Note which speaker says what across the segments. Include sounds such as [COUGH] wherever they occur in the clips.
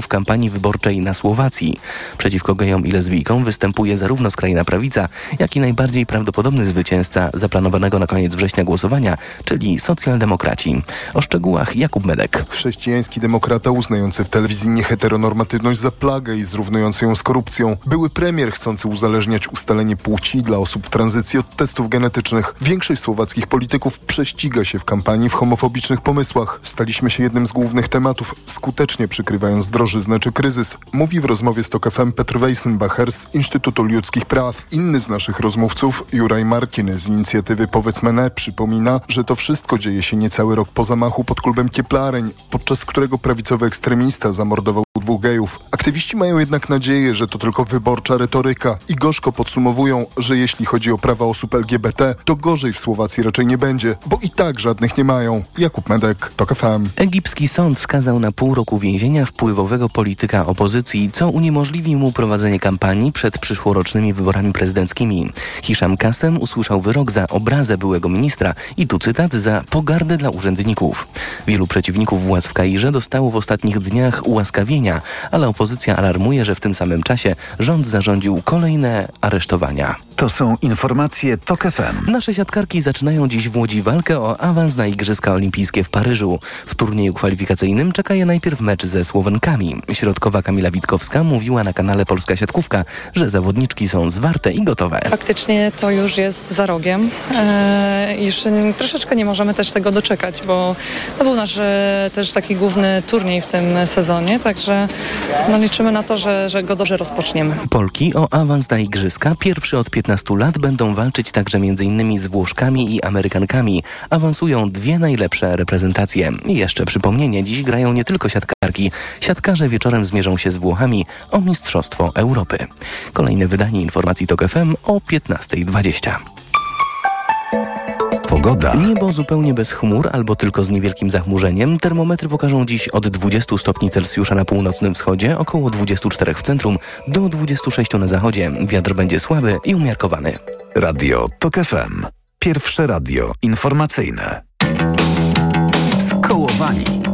Speaker 1: w kampanii wyborczej na Słowacji. Przeciwko gejom i lesbijkom występuje zarówno skrajna prawica, jak i najbardziej prawdopodobny zwycięzca zaplanowanego na koniec września głosowania, czyli socjaldemokraci. O szczegółach Jakub Medek.
Speaker 2: Chrześcijański demokrata uznający w telewizji nieheteronormatywność za plagę i zrównujący ją z korupcją. Były premier chcący uzależniać ustalenie płci dla osób w tranzycji od testów genetycznych. Większość słowackich polityków prześciga się w kampanii w homofobicznych pomysłach. Staliśmy się jednym z głównych tematów, skutecznie przykrywając drożyznę czy kryzys, mówi w rozmowie z TOK Petr Weissenbacher z Instytutu Ludzkich Praw. Inny z naszych rozmówców, Juraj Markin z inicjatywy Powiedz Mene, przypomina, że to wszystko dzieje się niecały rok po zamachu pod klubem Kieplareń, podczas którego prawicowy ekstremista zamordował dwóch gejów. Aktywiści mają jednak nadzieję, że to tylko wyborcza retoryka i gorzko podsumowują, że jeśli chodzi o prawa osób LGBT, to gorzej w Słowacji raczej nie będzie, bo i tak żadnych nie mają. Jakub Medek, TOK FM.
Speaker 1: Egipski sąd skazał na pół roku więzienia polityka opozycji, co uniemożliwi mu prowadzenie kampanii przed przyszłorocznymi wyborami prezydenckimi. Hiszam Kasem usłyszał wyrok za obrazę byłego ministra i tu cytat za pogardę dla urzędników. Wielu przeciwników władz w Kairze dostało w ostatnich dniach ułaskawienia, ale opozycja alarmuje, że w tym samym czasie rząd zarządził kolejne aresztowania.
Speaker 3: To są informacje TOK FM.
Speaker 1: Nasze siatkarki zaczynają dziś w Łodzi walkę o awans na Igrzyska Olimpijskie w Paryżu. W turnieju kwalifikacyjnym czeka je najpierw mecz ze Słowenkami. Środkowa Kamila Witkowska mówiła na kanale Polska Siatkówka, że zawodniczki są zwarte i gotowe.
Speaker 4: Faktycznie to już jest za rogiem. Eee, już troszeczkę nie możemy też tego doczekać, bo to był nasz e, też taki główny turniej w tym sezonie, także no, liczymy na to, że, że go dobrze rozpoczniemy.
Speaker 1: Polki o awans na Igrzyska pierwszy od 15 lat będą walczyć także m.in. z Włoszkami i Amerykankami. Awansują dwie najlepsze reprezentacje. I jeszcze przypomnienie, dziś grają nie tylko siatkarki. Siatkarze wieczorem zmierzą się z Włochami o Mistrzostwo Europy. Kolejne wydanie informacji TOK FM o 15.20.
Speaker 3: Pogoda.
Speaker 1: Niebo zupełnie bez chmur albo tylko z niewielkim zachmurzeniem. Termometry pokażą dziś od 20 stopni Celsjusza na północnym wschodzie, około 24 w centrum, do 26 na zachodzie. Wiatr będzie słaby i umiarkowany.
Speaker 3: Radio TOK FM. Pierwsze radio informacyjne. Skołowani.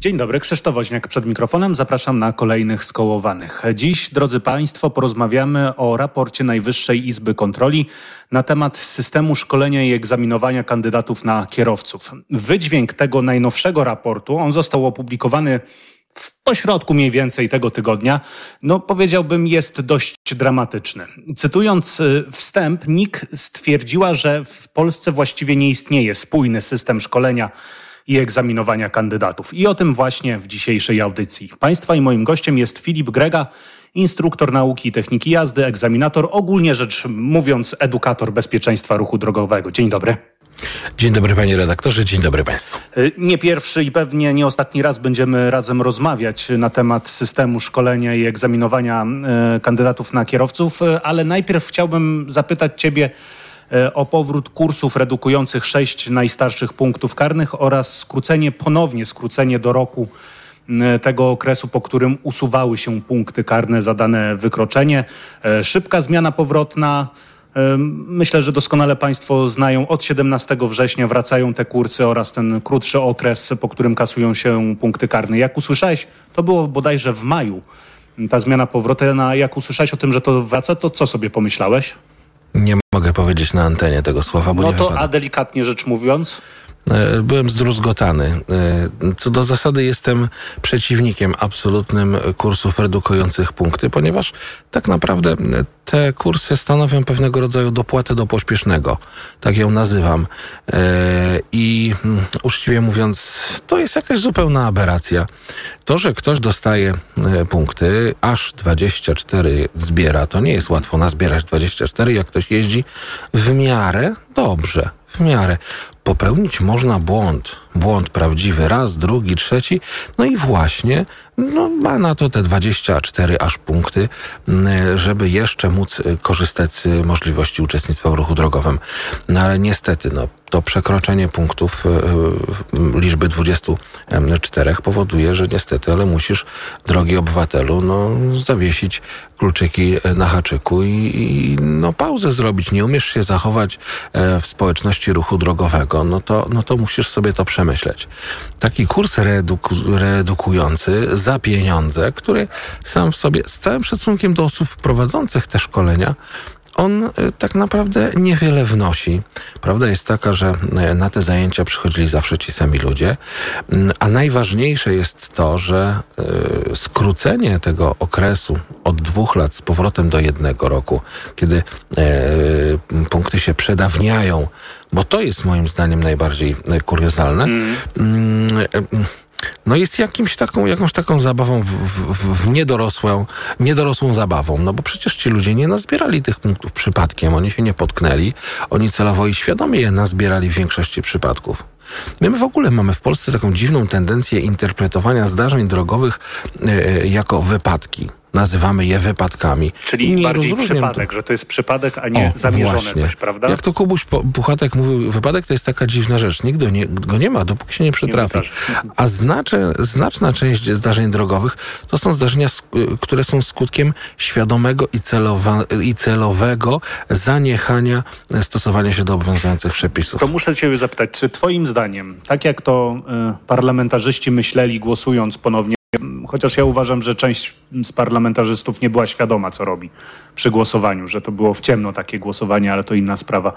Speaker 5: Dzień dobry, Krzysztof Woźniak przed mikrofonem. Zapraszam na kolejnych skołowanych. Dziś, drodzy Państwo, porozmawiamy o raporcie Najwyższej Izby Kontroli na temat systemu szkolenia i egzaminowania kandydatów na kierowców. Wydźwięk tego najnowszego raportu, on został opublikowany w pośrodku mniej więcej tego tygodnia, no powiedziałbym jest dość dramatyczny. Cytując y, wstęp, NIK stwierdziła, że w Polsce właściwie nie istnieje spójny system szkolenia i egzaminowania kandydatów. I o tym właśnie w dzisiejszej audycji. Państwa i moim gościem jest Filip Grega, instruktor nauki i techniki jazdy, egzaminator, ogólnie rzecz mówiąc edukator bezpieczeństwa ruchu drogowego. Dzień dobry.
Speaker 6: Dzień dobry panie redaktorze, dzień dobry państwu.
Speaker 5: Nie pierwszy i pewnie nie ostatni raz będziemy razem rozmawiać na temat systemu szkolenia i egzaminowania e, kandydatów na kierowców, e, ale najpierw chciałbym zapytać ciebie, o powrót kursów redukujących sześć najstarszych punktów karnych oraz skrócenie, ponownie skrócenie do roku tego okresu, po którym usuwały się punkty karne za dane wykroczenie. E, szybka zmiana powrotna. E, myślę, że doskonale Państwo znają. Od 17 września wracają te kursy oraz ten krótszy okres, po którym kasują się punkty karne. Jak usłyszałeś, to było bodajże w maju ta zmiana powrotna. Jak usłyszałeś o tym, że to wraca, to co sobie pomyślałeś?
Speaker 6: Nie mogę powiedzieć na antenie tego słowa, bo
Speaker 5: no
Speaker 6: nie
Speaker 5: to
Speaker 6: wypada.
Speaker 5: a delikatnie rzecz mówiąc?
Speaker 6: E, Byłem zdruzgotany. E, Co do zasady jestem przeciwnikiem absolutnym kursów redukujących punkty, ponieważ tak naprawdę te kursy stanowią pewnego rodzaju dopłatę do pośpiesznego. Tak ją nazywam. E, I mm, uczciwie mówiąc, to jest jakaś zupełna aberracja. To, że ktoś dostaje e, punkty, aż 24 zbiera, to nie jest łatwo nazbierać 24, jak ktoś jeździ w miarę dobrze. W miarę. Popełnić można błąd, błąd prawdziwy, raz, drugi, trzeci, no i właśnie, no ma na to te 24 aż punkty, mm, żeby jeszcze móc y, korzystać z możliwości uczestnictwa w ruchu drogowym. No ale niestety, no to przekroczenie punktów y, y, liczby 24 powoduje, że niestety, ale musisz, drogi obywatelu, no zawiesić kluczyki na haczyku i, i no pauzę zrobić. Nie umiesz się zachować w społeczności ruchu drogowego, wszystko, no to, no to musisz sobie to przemyśleć. Taki kurs reeduku, reedukujący za pieniądze, który sam w sobie, z całym szacunkiem do osób prowadzących te szkolenia, on y, tak naprawdę niewiele wnosi. Prawda jest taka, że y, na te zajęcia przychodzili zawsze ci sami ludzie, Mm, a najważniejsze jest to, że y, skrócenie tego okresu od dwóch lat z powrotem do jednego roku, kiedy punkty się przedawniają, bo to jest moim zdaniem najbardziej kuriozalne. Mm, y, no jest jakimś taką, jakąś taką zabawą w, w, w niedorosłą, niedorosłą zabawą, no bo przecież ci ludzie nie nazbierali tych punktów przypadkiem, oni się nie potknęli, oni celowo i świadomie je nazbierali w większości przypadków. My w ogóle mamy w Polsce taką dziwną tendencję interpretowania zdarzeń drogowych e, jako wypadki. Nazywamy je wypadkami.
Speaker 5: Czyli
Speaker 6: Nie
Speaker 5: bardziej
Speaker 6: rozróżniam to.
Speaker 5: przypadek, że to jest przypadek, a nie zamierzone
Speaker 6: właśnie.
Speaker 5: coś, prawda?
Speaker 6: Jak to Kubuś Puchatek mówił, wypadek to jest taka dziwna rzecz. Go nie, go nie ma, dopóki się nie przytrafi. A znacze, znaczna część zdarzeń drogowych to są zdarzenia, sk- które są skutkiem świadomego i, celowa, i celowego zaniechania stosowania się do obowiązujących przepisów.
Speaker 5: To muszę cię zapytać, czy twoim zdaniem, tak jak to y, parlamentarzyści myśleli głosując ponownie, chociaż ja uważam, że część z parlamentarzystów nie była świadoma, co robi przy głosowaniu, że to było w ciemno takie głosowanie, ale to inna sprawa.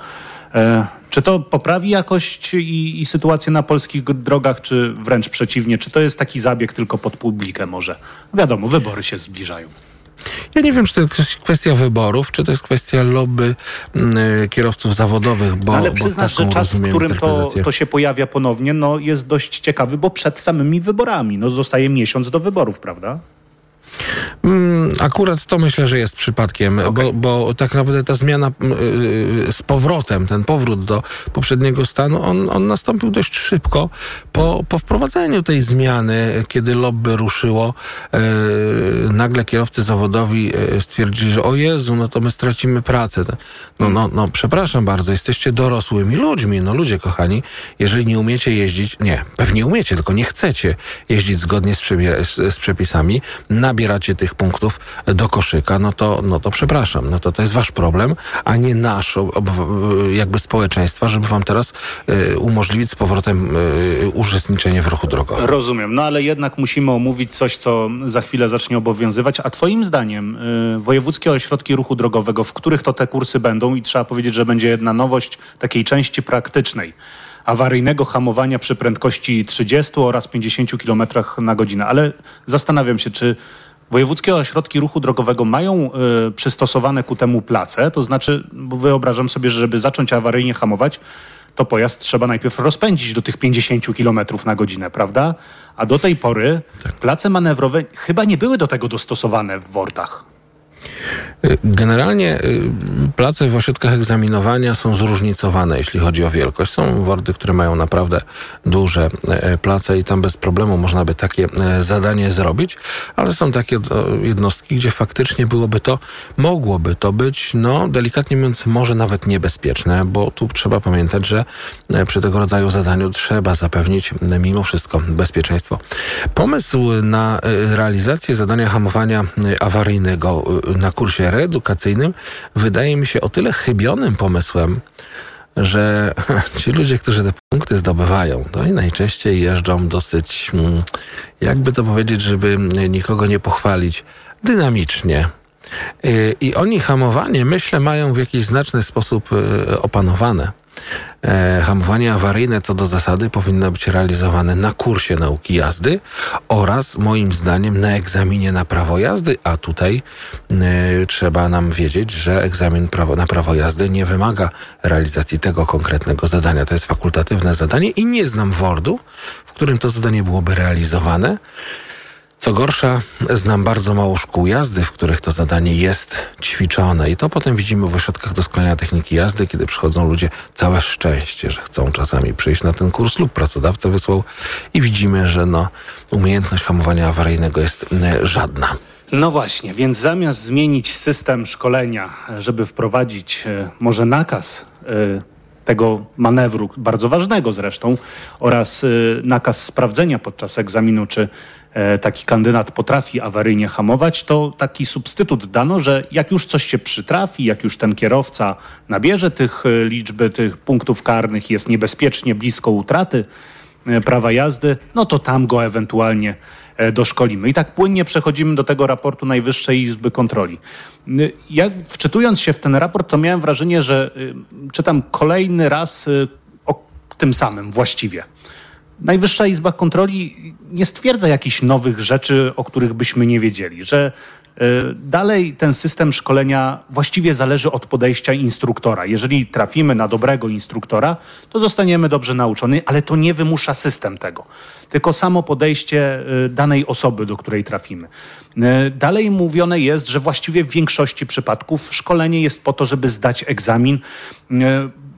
Speaker 5: E, czy to poprawi jakość i, i sytuację na polskich drogach, czy wręcz przeciwnie? Czy to jest taki zabieg tylko pod publikę może? Wiadomo, wybory się zbliżają.
Speaker 6: Ja nie wiem, czy to jest kwestia wyborów, czy to jest kwestia lobby mm, e, kierowców zawodowych, bo,
Speaker 5: No ale
Speaker 6: bo
Speaker 5: przyznasz, że czas, w którym to, to się pojawia ponownie, no, jest dość ciekawy, bo przed samymi wyborami. No, zostaje miesiąc do wyborów, prawda?
Speaker 6: Mm, Akurat to myślę, że jest przypadkiem, bo, bo tak naprawdę ta zmiana mm, y, z powrotem, ten powrót do poprzedniego stanu, on, on nastąpił dość szybko po, po wprowadzeniu tej zmiany, kiedy lobby ruszyło. e, nagle kierowcy zawodowi stwierdzili, że o Jezu, no to my stracimy pracę. No, no, no przepraszam bardzo, jesteście dorosłymi ludźmi, no ludzie kochani, jeżeli nie umiecie jeździć, nie, pewnie umiecie, tylko nie chcecie jeździć zgodnie z, z, z przepisami, nabieracie tych punktów do koszyka, no to, no to przepraszam, no to to jest wasz problem, a nie nasz, jakby społeczeństwa, żeby wam teraz e, umożliwić z powrotem e, uczestniczenie w ruchu drogowym.
Speaker 5: Rozumiem, no ale jednak musimy omówić coś, co za chwilę zacznie obowiązywać. A twoim zdaniem y, wojewódzkie ośrodki ruchu drogowego, w których to te kursy będą i trzeba powiedzieć, że będzie jedna nowość takiej części praktycznej awaryjnego hamowania przy prędkości 30 oraz 50 km na godzinę. Ale zastanawiam się, czy wojewódzkie ośrodki ruchu drogowego mają y, przystosowane ku temu place, to znaczy, bo wyobrażam sobie, że żeby zacząć awaryjnie hamować, to pojazd trzeba najpierw rozpędzić do tych 50 km na godzinę, prawda? A do tej pory place manewrowe chyba nie były do tego dostosowane w WORTach.
Speaker 6: Generalnie y, place w ośrodkach egzaminowania są zróżnicowane, jeśli chodzi o wielkość. Są wordy, które mają naprawdę duże e, place i tam bez problemu można by takie e, zadanie zrobić, ale są takie jednostki, gdzie faktycznie byłoby to, mogłoby to być, no delikatnie mówiąc, może nawet niebezpieczne, bo tu trzeba pamiętać, że e, przy tego rodzaju zadaniu trzeba zapewnić e, mimo wszystko bezpieczeństwo. Pomysł na e, realizację zadania hamowania e, awaryjnego e, na kursie reedukacyjnym wydaje mi się o tyle chybionym pomysłem, że [LAUGHS] ci ludzie, którzy te punkty zdobywają, to i najczęściej jeżdżą dosyć, mm, jakby to powiedzieć, żeby nikogo nie pochwalić, dynamicznie. Y, I oni hamowanie, myślę, mają w jakiś znaczny sposób y, opanowane. E, Hamowanie awaryjne co do zasady powinno być realizowane na kursie nauki jazdy oraz moim zdaniem na egzaminie na prawo jazdy, a tutaj e, trzeba nam wiedzieć, że egzamin prawo, na prawo jazdy nie wymaga realizacji tego konkretnego zadania. To jest fakultatywne zadanie i nie znam WORD-u, w którym to zadanie byłoby realizowane. Co gorsza, znam bardzo mało szkół jazdy, w których to zadanie jest ćwiczone. I to potem widzimy w ośrodkach doskonalenia techniki jazdy, kiedy przychodzą ludzie, całe szczęście, że chcą czasami przyjść na ten kurs lub pracodawca wysłał i widzimy, że no, umiejętność hamowania awaryjnego jest e, żadna.
Speaker 5: No właśnie, więc zamiast zmienić system szkolenia, żeby wprowadzić e, może nakaz e, tego manewru, bardzo ważnego zresztą, oraz nakaz sprawdzenia podczas egzaminu, czy taki kandydat potrafi awaryjnie hamować, to taki substytut dano, że jak już coś się przytrafi, jak już ten kierowca nabierze tych e, liczby, tych punktów karnych, jest niebezpiecznie blisko utraty e, prawa jazdy, no to tam go ewentualnie doszkolimy. I tak płynnie przechodzimy do tego raportu Najwyższej Izby Kontroli. Ja wczytując się w ten raport, to miałem wrażenie, że czytam kolejny raz o tym samym właściwie. Najwyższa Izba Kontroli nie stwierdza jakichś nowych rzeczy, o których byśmy nie wiedzieli, że e, Dalej ten system szkolenia właściwie zależy od podejścia instruktora. Jeżeli trafimy na dobrego instruktora, to zostaniemy dobrze nauczony, ale to nie wymusza system tego, tylko samo podejście e, danej osoby, do której trafimy. E, dalej mówione jest, że właściwie w większości przypadków szkolenie jest po to, żeby zdać egzamin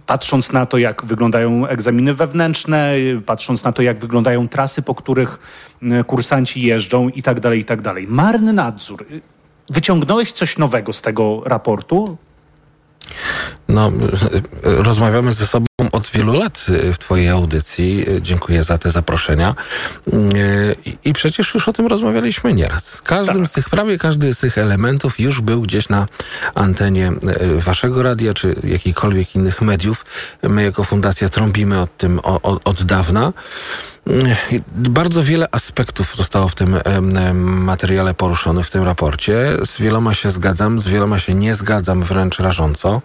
Speaker 5: patrząc na to, jak wyglądają egzaminy wewnętrzne, patrząc na to, jak wyglądają trasy, po których e, kursanci jeżdżą i tak dalej, i tak dalej. Marny nadzór. Wyciągnąłeś coś nowego z tego raportu?
Speaker 6: No, [LAUGHS] rozmawiamy ze sobą od wielu lat w Twojej audycji. Dziękuję za te zaproszenia. I przecież już o tym rozmawialiśmy nieraz. Każdym tak. z tych, prawie każdy z tych elementów już był gdzieś na antenie Waszego radia, czy jakichkolwiek innych mediów. My jako fundacja trąbimy o tym od, od dawna. Bardzo wiele aspektów zostało w tym materiale poruszonych, w tym raporcie. Z wieloma się zgadzam, z wieloma się nie zgadzam wręcz rażąco.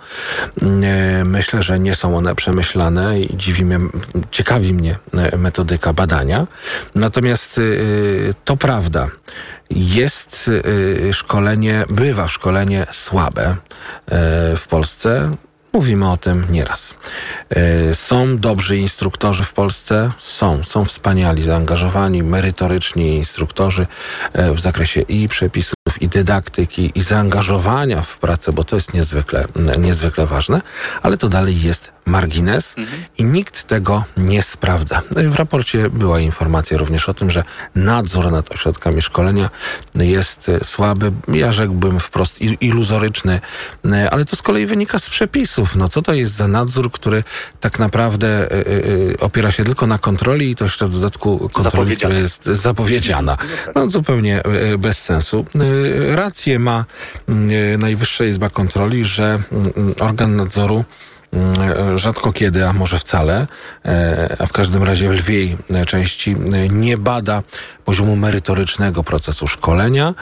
Speaker 6: Myślę, że nie są one przemyślane i dziwi mnie, ciekawi mnie e, metodyka badania. Natomiast y, to prawda. Jest y, szkolenie, bywa szkolenie słabe e, w Polsce. Mówimy o tym nieraz. E, są dobrzy instruktorzy w Polsce? Są. Są wspaniali, zaangażowani, merytoryczni instruktorzy e, w zakresie i przepisów, i dydaktyki, i zaangażowania w pracę, bo to jest niezwykle, niezwykle ważne, ale to dalej jest margines mhm. i nikt tego nie sprawdza. W raporcie była informacja również o tym, że nadzór nad ośrodkami szkolenia jest słaby, ja rzekłbym wprost iluzoryczny, ale to z kolei wynika z przepisów. No co to jest za nadzór, który tak naprawdę y, opiera się tylko na kontroli i to jeszcze w dodatku kontroli, która jest zapowiedziana. No zupełnie bez sensu. Rację ma Najwyższa Izba Kontroli, że organ nadzoru Mm, rzadko kiedy, a może wcale, e, a w każdym razie w lwiej części nie bada poziomu merytorycznego procesu szkolenia,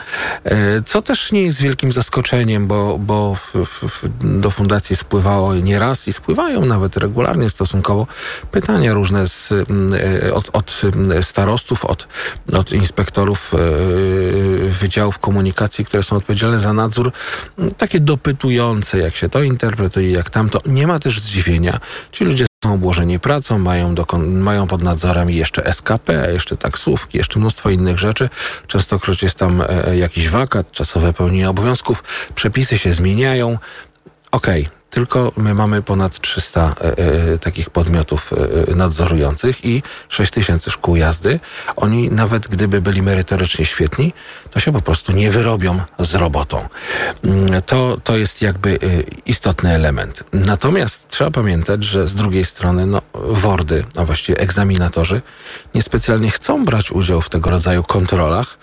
Speaker 6: e, co też nie jest wielkim zaskoczeniem, bo, bo w, w, do fundacji spływało nieraz i spływają nawet regularnie stosunkowo pytania różne z, e, od, od starostów, od, od inspektorów wydziałów komunikacji, które są odpowiedzialne za nadzór, takie dopytujące, jak się to interpretuje, jak tamto. Nie ma też zdziwienia. Ci ludzie są obłożeni pracą, mają, mają pod nadzorem jeszcze SKP, jeszcze taksówki, jeszcze mnóstwo innych rzeczy. Częstokroć jest tam e, e, jakiś wakat, czasowe pełnienie obowiązków, przepisy się zmieniają. Okej, okay tylko my mamy ponad 300 e, e, takich podmiotów e, nadzorujących i 6 tysięcy szkół jazdy. Oni nawet gdyby byli merytorycznie świetni, to się po prostu nie wyrobią z robotą. Mm, to, to jest jakby istotny element. Natomiast trzeba pamiętać, że z drugiej strony no, WORDy, a właściwie egzaminatorzy, niespecjalnie chcą brać udział w tego rodzaju kontrolach.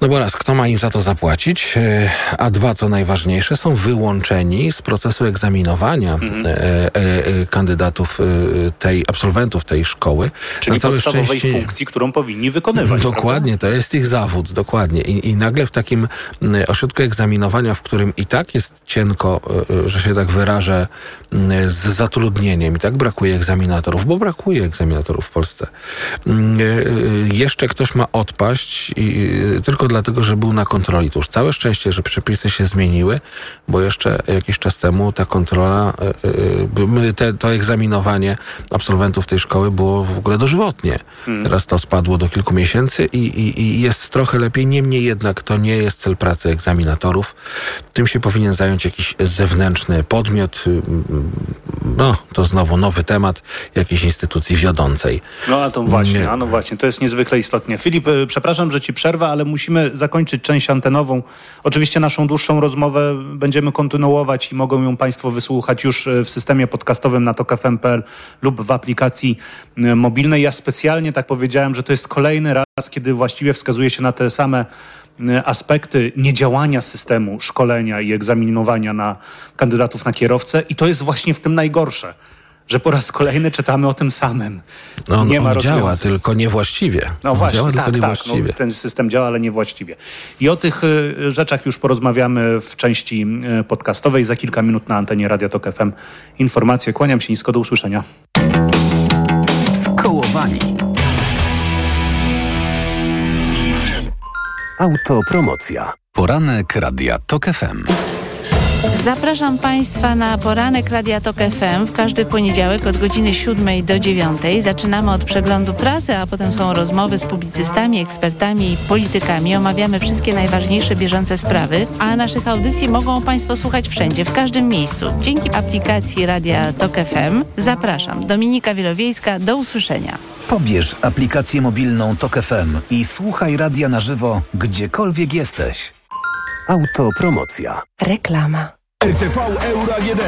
Speaker 6: No bo raz, kto ma im za to zapłacić? E, a dwa, co najważniejsze, są wyłączeni z procesu egzaminowania mhm. e, e, kandydatów tej, absolwentów tej szkoły.
Speaker 5: Czyli na całe podstawowej szczęście... funkcji, którą powinni wykonywać.
Speaker 6: Dokładnie, prawda? to jest ich zawód, dokładnie. I, I nagle w takim ośrodku egzaminowania, w którym i tak jest cienko, że się tak wyrażę, z zatrudnieniem i tak brakuje egzaminatorów, bo brakuje egzaminatorów w Polsce. Jeszcze ktoś ma odpaść i tylko dlatego, że był na kontroli. To już całe szczęście, że przepisy się zmieniły, bo jeszcze jakiś czas temu ta kontrola, e, e, te, to egzaminowanie absolwentów tej szkoły było w ogóle dożywotnie. Hmm. Teraz to spadło do kilku miesięcy i, i, i jest trochę lepiej. Niemniej jednak to nie jest cel pracy egzaminatorów. Tym się powinien zająć jakiś zewnętrzny podmiot. No, to znowu nowy temat jakiejś instytucji wiodącej.
Speaker 5: No a to właśnie, a no właśnie, to jest niezwykle istotnie. Filip, e, przepraszam, że ci przerwę, ale musimy zakończyć część antenową. Oczywiście naszą dłuższą rozmowę będziemy kontynuować i mogą ją Państwo wysłuchać już w systemie podcastowym na tokfm.pl lub w aplikacji mobilnej. Ja specjalnie tak powiedziałem, że to jest kolejny raz, kiedy właściwie wskazuje się na te same aspekty niedziałania systemu szkolenia i egzaminowania na kandydatów na kierowcę i to jest właśnie w tym najgorsze że po raz kolejny czytamy o tym samym.
Speaker 6: No on, nie ma on działa, tylko niewłaściwie.
Speaker 5: No
Speaker 6: on
Speaker 5: właśnie,
Speaker 6: działa,
Speaker 5: tak, tak. No, ten system działa, ale niewłaściwie. I o tych y, rzeczach już porozmawiamy w części y, podcastowej. Za kilka minut na antenie Radia Tok FM. Informacje. Kłaniam się nisko. Do usłyszenia.
Speaker 3: Skołowani. Autopromocja. Poranek Radia Tok FM.
Speaker 7: Zapraszam Państwa na poranek Radia Tok FM w każdy poniedziałek od godziny 7 do 9. Zaczynamy od przeglądu prasy, a potem są rozmowy z publicystami, ekspertami i politykami. Omawiamy wszystkie najważniejsze bieżące sprawy, a naszych audycji mogą Państwo słuchać wszędzie, w każdym miejscu. Dzięki aplikacji Radia Tok FM zapraszam. Dominika Wielowiejska, do usłyszenia.
Speaker 3: Pobierz aplikację mobilną Tok FM i słuchaj radia na żywo, gdziekolwiek jesteś. Autopromocja.
Speaker 7: Reklama.
Speaker 8: RTV Euro AGD.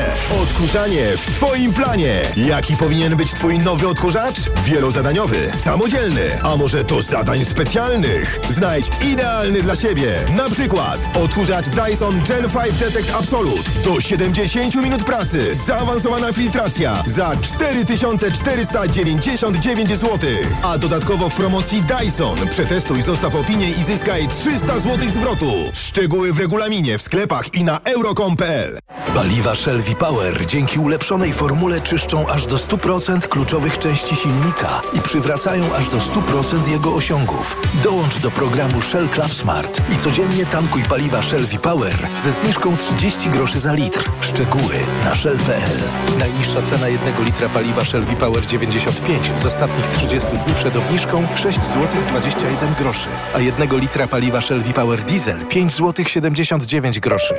Speaker 8: Odkurzanie w Twoim planie. Jaki powinien być Twój nowy odkurzacz? Wielozadaniowy, samodzielny, a może to zadań specjalnych? Znajdź idealny dla siebie. Na przykład odkurzacz Dyson Gen 5 Detect Absolute. Do 70 minut pracy. Zaawansowana filtracja za 4499 zł. A dodatkowo w promocji Dyson. Przetestuj, zostaw opinię i zyskaj 300 zł zwrotu. Szczegóły w regulaminie w sklepach i na euro.com.pl
Speaker 3: Paliwa Shell V-Power dzięki ulepszonej formule czyszczą aż do 100% kluczowych części silnika i przywracają aż do 100% jego osiągów. Dołącz do programu Shell Club Smart i codziennie tankuj paliwa Shell V-Power ze zniżką 30 groszy za litr. Szczegóły na shell.pl. Najniższa cena jednego litra paliwa Shell V-Power 95 z ostatnich 30 dni przed obniżką 6 zł 21 groszy, a jednego litra paliwa Shell V-Power Diesel 5 zł 79 groszy.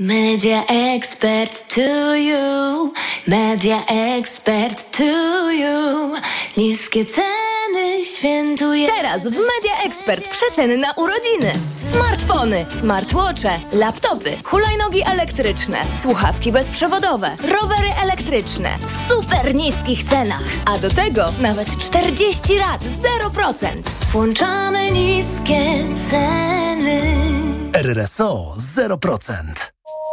Speaker 9: Media expert to you, media expert to you. Niskie ceny świętuje.
Speaker 10: Teraz w Media Expert przeceny na urodziny. Smartfony, smartwatche, laptopy, hulajnogi elektryczne, słuchawki bezprzewodowe, rowery elektryczne w super niskich cenach. A do tego nawet 40 lat 0%.
Speaker 9: Włączamy niskie ceny.
Speaker 11: RRSO 0%.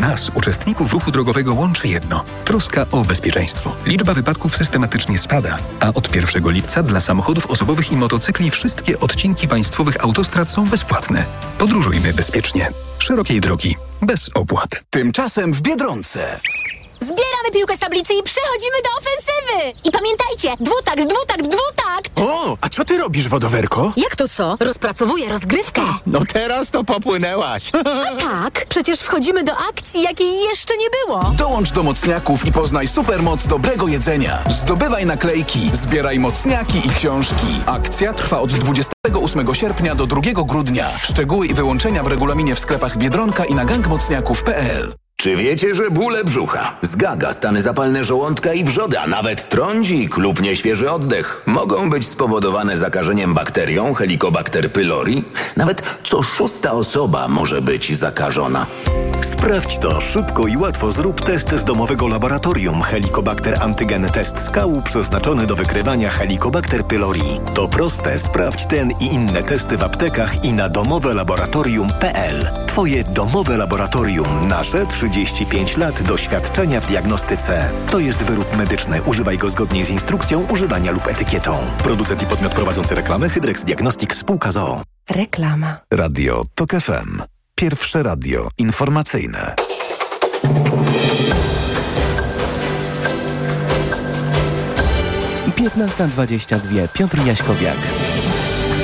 Speaker 12: Nas, uczestników ruchu drogowego, łączy jedno – troska o bezpieczeństwo. Liczba wypadków systematycznie spada, a od 1 lipca dla samochodów osobowych i motocykli wszystkie odcinki państwowych autostrad są bezpłatne. Podróżujmy bezpiecznie. Szerokiej drogi. Bez opłat.
Speaker 11: Tymczasem w Biedronce.
Speaker 10: Zbieramy piłkę z tablicy i przechodzimy do ofensywy! I pamiętajcie, dwutakt, dwutakt, dwutakt!
Speaker 13: O, a co ty robisz, wodowerko?
Speaker 10: Jak to co? Rozpracowuję rozgrywkę.
Speaker 13: No teraz to popłynęłaś. [LAUGHS]
Speaker 10: A tak, przecież wchodzimy do akcji, jakiej jeszcze nie było.
Speaker 11: Dołącz do mocniaków i poznaj supermoc dobrego jedzenia. Zdobywaj naklejki, zbieraj mocniaki i książki. Akcja trwa od 28 sierpnia do 2 grudnia. Szczegóły i wyłączenia w regulaminie w sklepach Biedronka i na gangmocniaków.pl.
Speaker 14: Czy wiecie, że bóle brzucha, zgaga, stany zapalne żołądka i wrzody, a nawet trądzik lub nieświeży oddech mogą być spowodowane zakażeniem bakterią Helicobacter pylori? Nawet co szósta osoba może być zakażona.
Speaker 3: Sprawdź to szybko i łatwo. Zrób test z domowego laboratorium Helicobacter Antygen Test Skał przeznaczony do wykrywania Helicobacter pylori. To proste. Sprawdź ten i inne testy w aptekach i na domowelaboratorium.pl. Twoje domowe laboratorium. Nasze 35 lat doświadczenia w diagnostyce. To jest wyrób medyczny. Używaj go zgodnie z instrukcją używania lub etykietą. Producent i podmiot prowadzący reklamę Hydrex Diagnostics Spółka ZOO.
Speaker 7: Reklama.
Speaker 3: Radio TOK FM. Pierwsze radio informacyjne.
Speaker 1: Piętnasta dwadzieścia dwie. Piotr Jaśkowiak.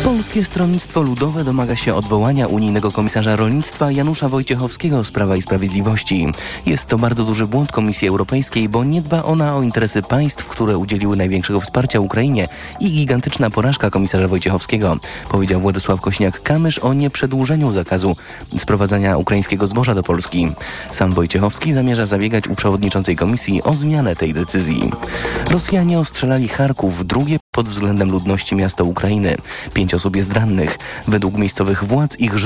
Speaker 1: Polskie Stronnictwo Ludowe domaga się odwołania unijnego komisarza rolnictwa Janusza Wojciechowskiego z Prawa i Sprawiedliwości. Jest to bardzo duży błąd Komisji Europejskiej, bo nie dba ona o interesy państw, które udzieliły największego wsparcia Ukrainie i gigantyczna porażka komisarza Wojciechowskiego, powiedział Władysław Kośniak-Kamysz o nieprzedłużeniu zakazu sprowadzania ukraińskiego zboża do Polski. Sam Wojciechowski zamierza zabiegać u przewodniczącej komisji o zmianę tej decyzji. Rosjanie ostrzelali Charków, drugie pod względem ludności miasto Ukrainy. Pięć osób jest rannych. Według miejscowych władz ich życie